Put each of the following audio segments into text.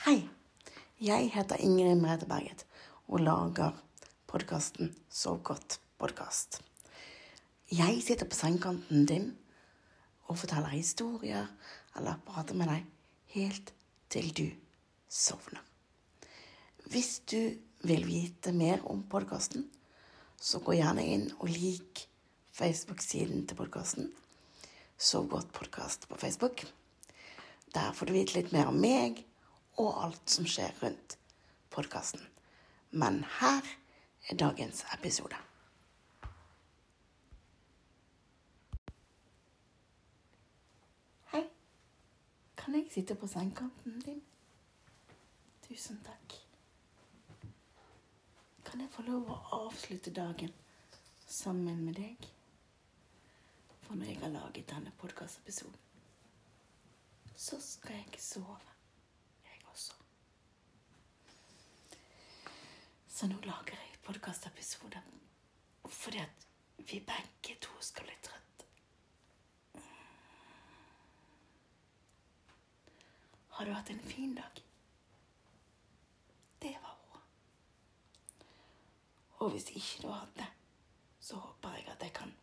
Hei, jeg heter Ingrid Merete Berget og lager podkasten Sov godt podkast. Jeg sitter på sengekanten din og forteller historier eller prater med deg helt til du sovner. Hvis du vil vite mer om podkasten, så gå gjerne inn og lik Facebook-siden til podkasten. Sov godt podkast på Facebook. Der får du vite litt mer om meg og alt som skjer rundt podkasten. Men her er dagens episode. Hei. Kan jeg sitte på sengekanten din? Tusen takk. Kan jeg få lov å avslutte dagen sammen med deg? For når jeg har laget denne podkastepisoden, så skal jeg sove, jeg også. Så nå lager jeg podkastepisoder fordi at vi begge to skal bli trøtte. Har du hatt en fin dag? Det var bra. Og hvis ikke du har hatt det, så håper jeg at jeg kan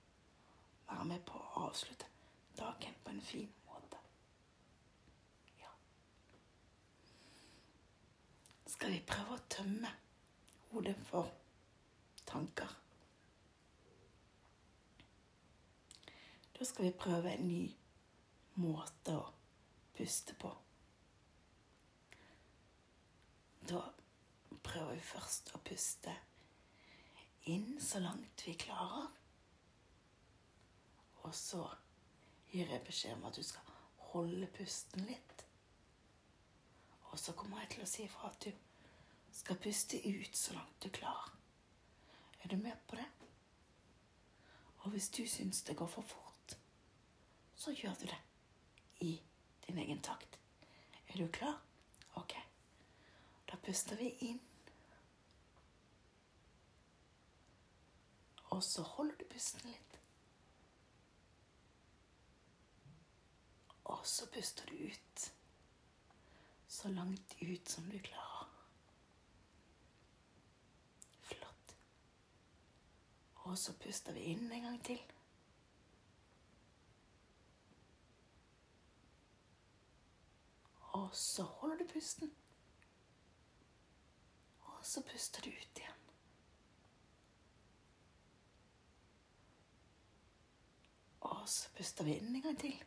være med på å avslutte dagen på en fin måte. Ja. Skal vi prøve å tømme hodet for tanker? Da skal vi prøve en ny måte å puste på. Da prøver vi først å puste inn så langt vi klarer. Og så gir jeg beskjed om at du skal holde pusten litt. Og så kommer jeg til å si ifra at du skal puste ut så langt du klarer. Er du med på det? Og hvis du syns det går for fort, så gjør du det i din egen takt. Er du klar? Ok. Da puster vi inn. Og så holder du pusten litt. Og så puster du ut. Så langt ut som du klarer. Flott. Og så puster vi inn en gang til. Og så holder du pusten. Og så puster du ut igjen. Og så puster vi inn en gang til.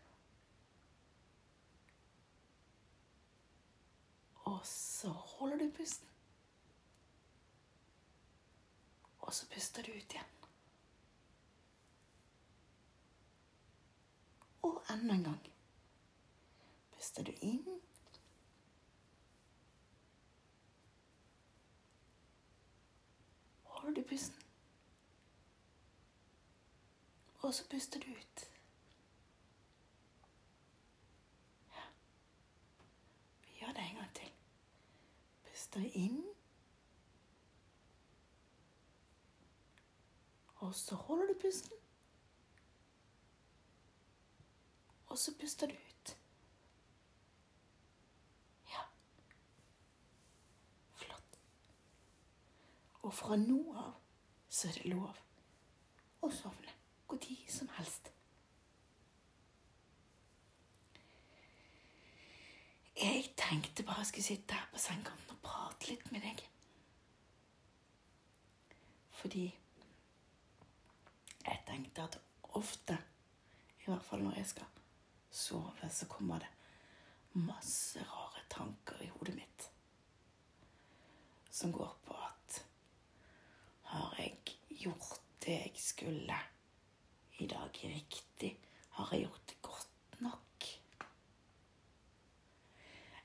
Og så holder du pusten. Og så puster du ut igjen. Og enda en gang. Puster du inn. Holder du pusten. Og så puster du ut. Ja. Vi gjør det en gang til. Puster inn. Og så holder du pusten. Og så puster du ut. Ja. Flott. Og fra nå av så er det lov å sovne når som helst. Jeg tenkte bare jeg skulle sitte her på sengekanten og prate litt med deg. Fordi jeg tenkte at ofte, i hvert fall når jeg skal sove, så kommer det masse rare tanker i hodet mitt som går på at Har jeg gjort det jeg skulle i dag riktig? Har jeg gjort det godt nok?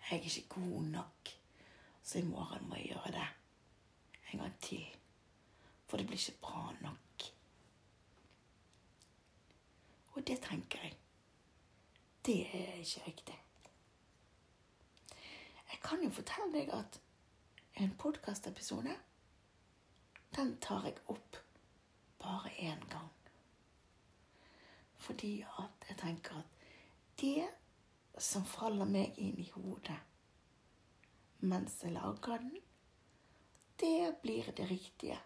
Jeg er ikke god nok, så i morgen må jeg gjøre det en gang til. For det blir ikke bra nok. Og det tenker jeg. Det er ikke riktig. Jeg kan jo fortelle deg at en podkastepisode, den tar jeg opp bare én gang. Fordi at jeg tenker at det som faller meg inn i hodet mens jeg lager den, det blir det riktige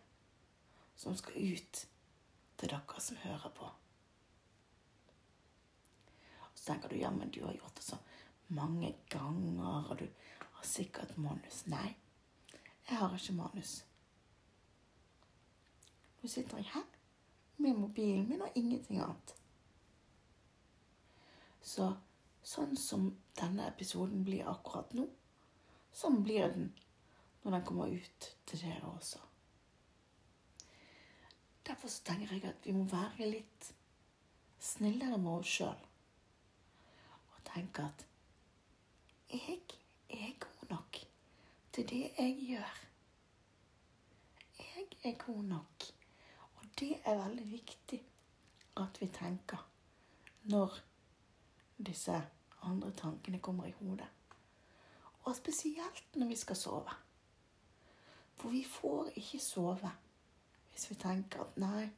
som skal ut til dere som hører på. Så tenker du ja, men du har gjort det så mange ganger, og du har sikkert manus. Nei, jeg har ikke manus. Nå sitter jeg her med mobilen min og ingenting annet. Så sånn som denne episoden blir akkurat nå, sånn blir den når den kommer ut til dere også. Derfor så tenker jeg at vi må være litt snillere med oss sjøl. Tenke at jeg er god nok til det jeg gjør. Jeg er god nok. Og det er veldig viktig at vi tenker når disse andre tankene kommer i hodet. Og spesielt når vi skal sove. For vi får ikke sove hvis vi tenker at nei,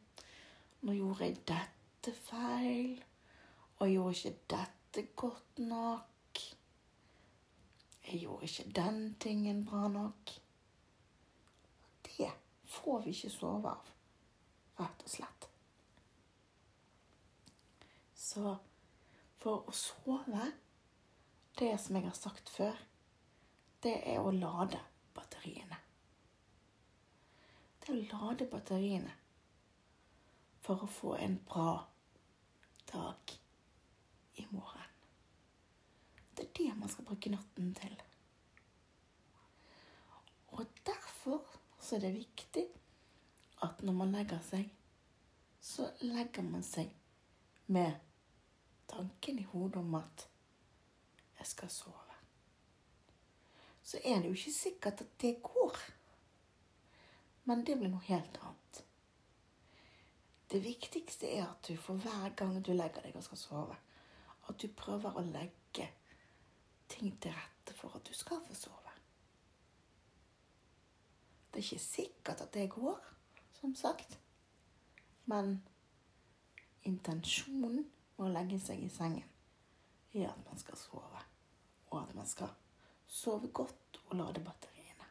nå gjorde jeg dette feil, og jeg gjorde ikke dette godt nok. Jeg gjorde ikke den tingen bra nok. Det får vi ikke sove av, rett og slett. Så for å sove, det som jeg har sagt før, det er å lade batteriene. Det er å lade batteriene for å få en bra dag i morgen. Det er det man skal bruke natten til. Og derfor så er det viktig at når man legger seg, så legger man seg med tanken i hodet om at jeg skal sove. Så er det jo ikke sikkert at det går. Men det blir noe helt annet. Det viktigste er at du for hver gang du legger deg og skal sove, at du prøver å legge ting til rette for at du skal få sove. Det er ikke sikkert at det går, som sagt. Men intensjonen med å legge seg i sengen er at man skal sove. Og at man skal sove godt og lade batteriene.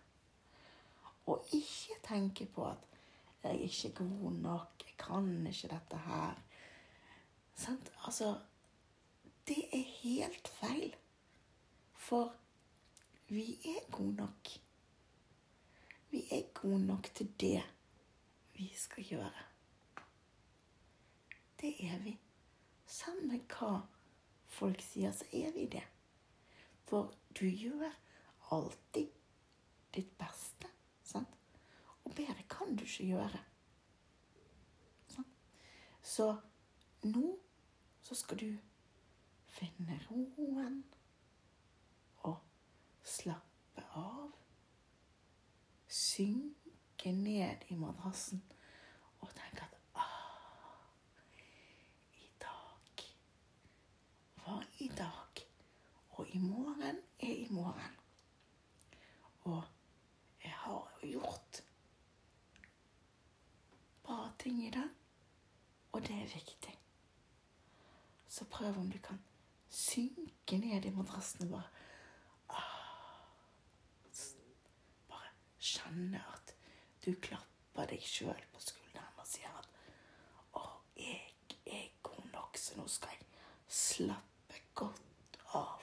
Og ikke tenke på at jeg er ikke god nok, jeg kan ikke dette her. Sant? Altså Det er helt feil. For vi er gode nok. Vi er gode nok til det vi skal gjøre. Det er vi. Samme hva folk sier, så er vi det. For du gjør alltid ditt beste. Sant? Og bedre kan du ikke gjøre. Sant? Så nå så skal du finne roen slappe av. Synke ned i madrassen og tenke at i dag. Og i morgen er i morgen. Og jeg har gjort bra ting i dag, og det er viktig. Så prøv om du kan synke ned i madrassen og bare ah, Bare kjenne at du klapper deg sjøl på skulderen og sier at å, jeg er god nok, så nå skal jeg slappe godt av.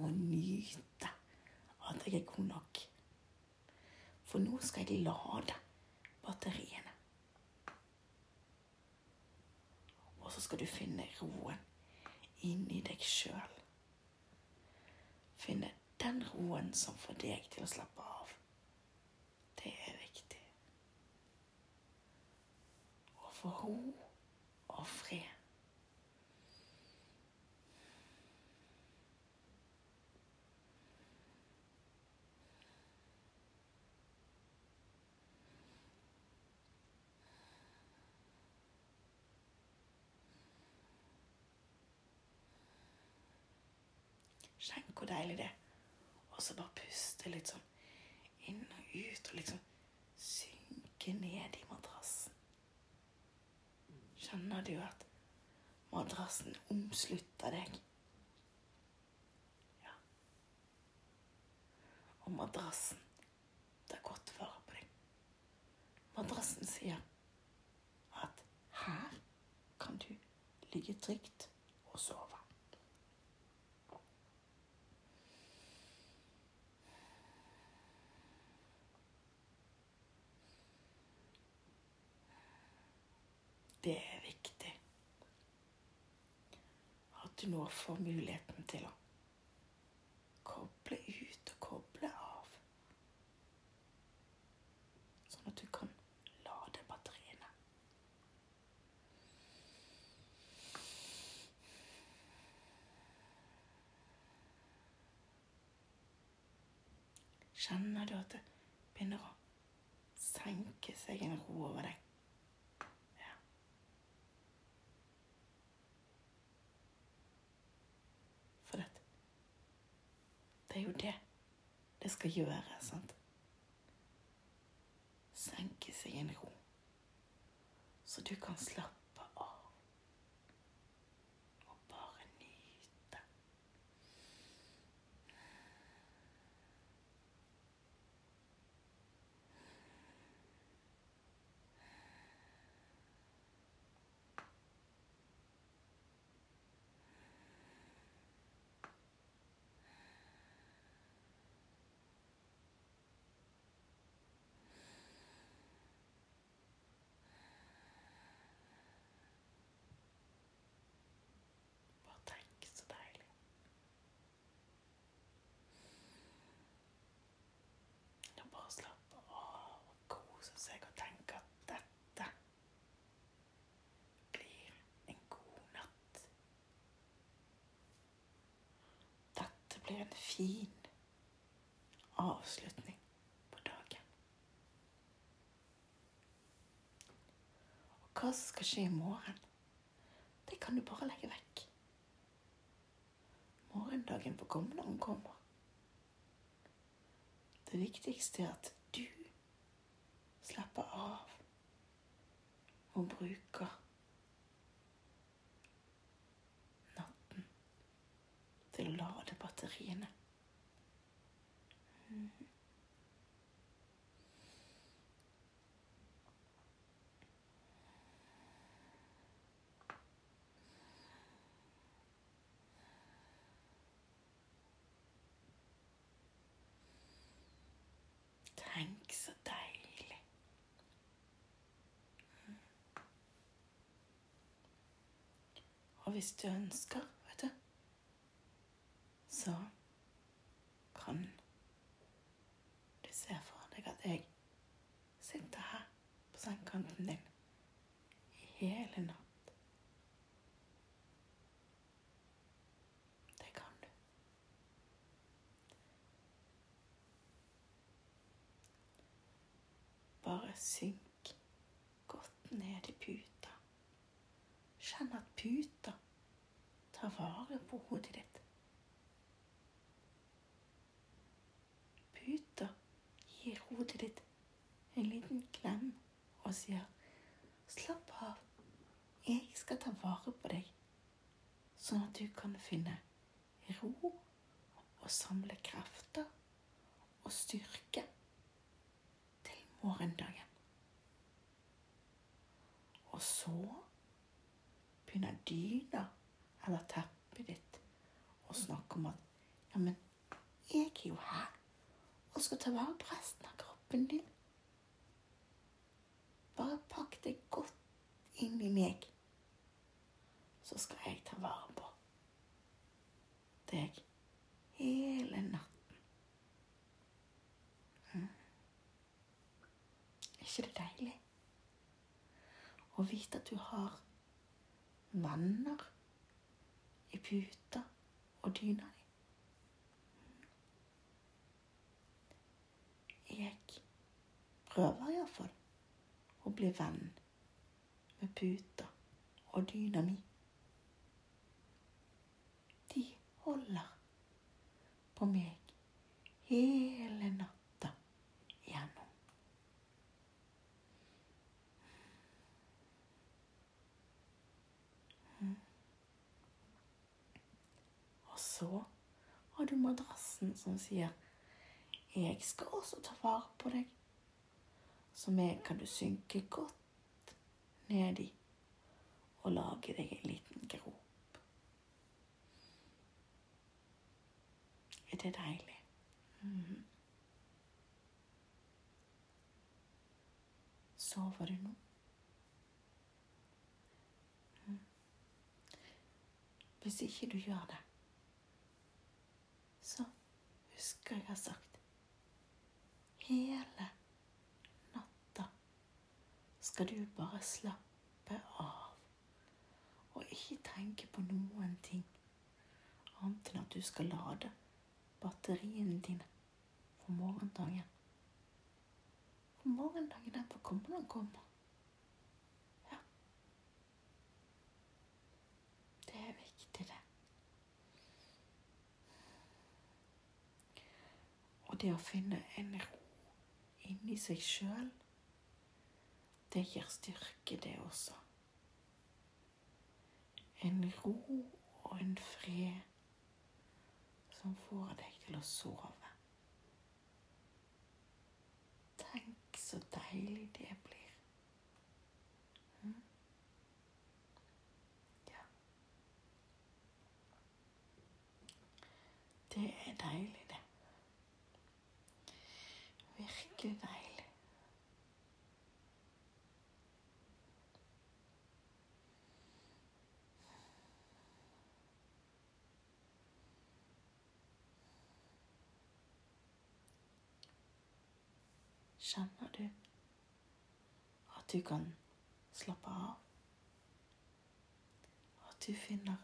Og nyte at jeg er god nok. For nå skal jeg lade batteriene. Og så skal du finne roen inni deg sjøl. Finne den roen som får deg til å slappe av. Det er viktig. Å få ro og fred. Kjenn hvor deilig det er. Og så bare puste litt sånn inn og ut, og liksom synke ned i madrassen. Kjenner du at madrassen omslutter deg? Ja. Og madrassen tar godt vare på deg. Madrassen sier at her kan du ligge trygt og sove. Det er viktig at du nå får muligheten til å koble ut og koble av. Sånn at du kan lade batteriene. Kjenner du at det begynner å senke seg en ro over deg? Ja. For det, det er jo det det skal gjøre, sant? Senke seg en ro, så du kan slappe av og bare nyte. Bare tenk så deilig. Det er bare å slappe av og kose seg og tenke at dette blir en god natt. Dette blir en fin avslutning på dagen. Og hva som skal skje i morgen? Det kan du bare legge vekk. Morgendagen får komme når den kommer. Det viktigste er at du slapper av og bruker natten til å lade batteriene. Tenk så deilig. Og hvis du ønsker, så kan du se for deg at jeg sitter her på sengekanten din i hele natt. Det kan du. Bare synk godt ned i puta. Kjenn at puta tar vare på hodet ditt. Puta gir hodet ditt en liten klem og sier 'slapp av, jeg skal ta vare på deg', sånn at du kan finne ro og samle krefter og styrke til morgendagen. Og så begynner dyna eller teppet ditt å snakke om at ja, men jeg er jo her og skal ta vare på resten av kroppen din. Bare pakk det godt inn i meg, så skal jeg ta vare på deg hele natten. Mm. Er ikke det deilig? Å vite at du har venner i puta og dyna di. Jeg prøver iallfall å bli venn med puta og dyna mi. De holder på meg hele natta igjennom. Og så har du madrassen som sier Jeg skal også ta vare på deg. Så er, kan du synke godt ned i og lage deg en liten grop. Er det deilig? Mhm. Sover du nå? Mm. Hvis ikke du gjør det, så husker jeg har sagt hele natta skal du bare slappe av og ikke tenke på noen ting annet enn at du skal lade batteriene dine for morgendagen. For morgendagen, den får komme når den kommer. Ja. Det er viktig, det. Og det å finne en ro inni seg sjøl, det gir styrke, det også. En ro og en fred som får deg til å sove. Tenk så deilig det blir. Mm. Ja. Det er deilig, det. Virkelig deilig. Kjenner du at du kan slappe av? At du finner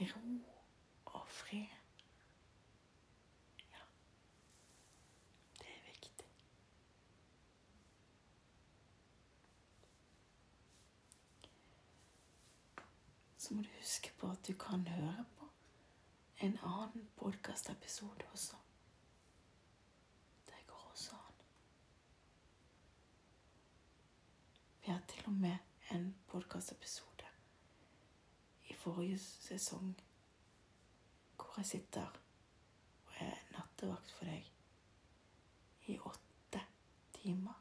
ro og fred? Ja, det er viktig. Så må du huske på at du kan høre på en annen podkastepisode også. Det går også an. Har til og med en podkastepisode i forrige sesong hvor jeg sitter og er nattevakt for deg i åtte timer.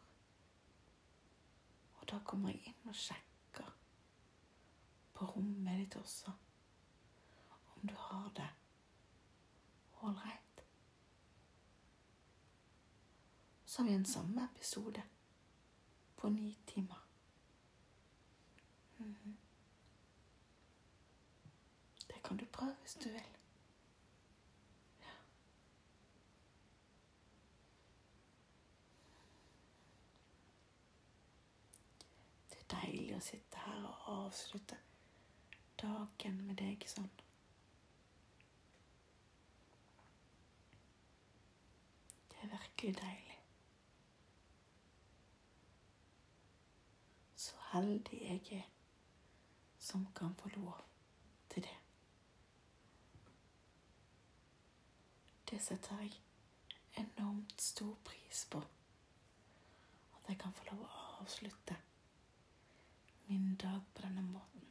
Og da kommer jeg inn og sjekker på rommet ditt også om du har det ålreit. Så har vi en samme episode på ni timer. Mhm. Det kan du prøve hvis du vil. Ja. Det er deilig å sitte her og avslutte dagen med deg sånn. Det er virkelig deilig. Så heldig jeg er som kan få lov til det. Det setter jeg enormt stor pris på. At jeg kan få lov å avslutte min dag på denne måten.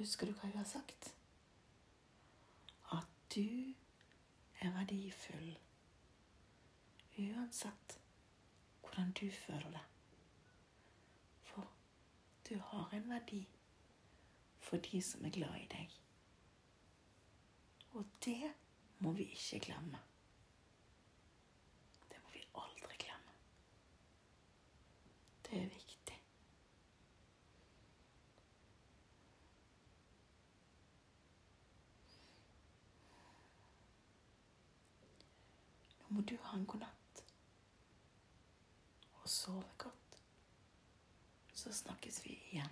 Husker du hva jeg har sagt? At du er verdifull uansett hvordan du føler det. For du har en verdi for de som er glad i deg. Og det må vi ikke glemme. Det må vi aldri glemme. Det er viktig. Yeah.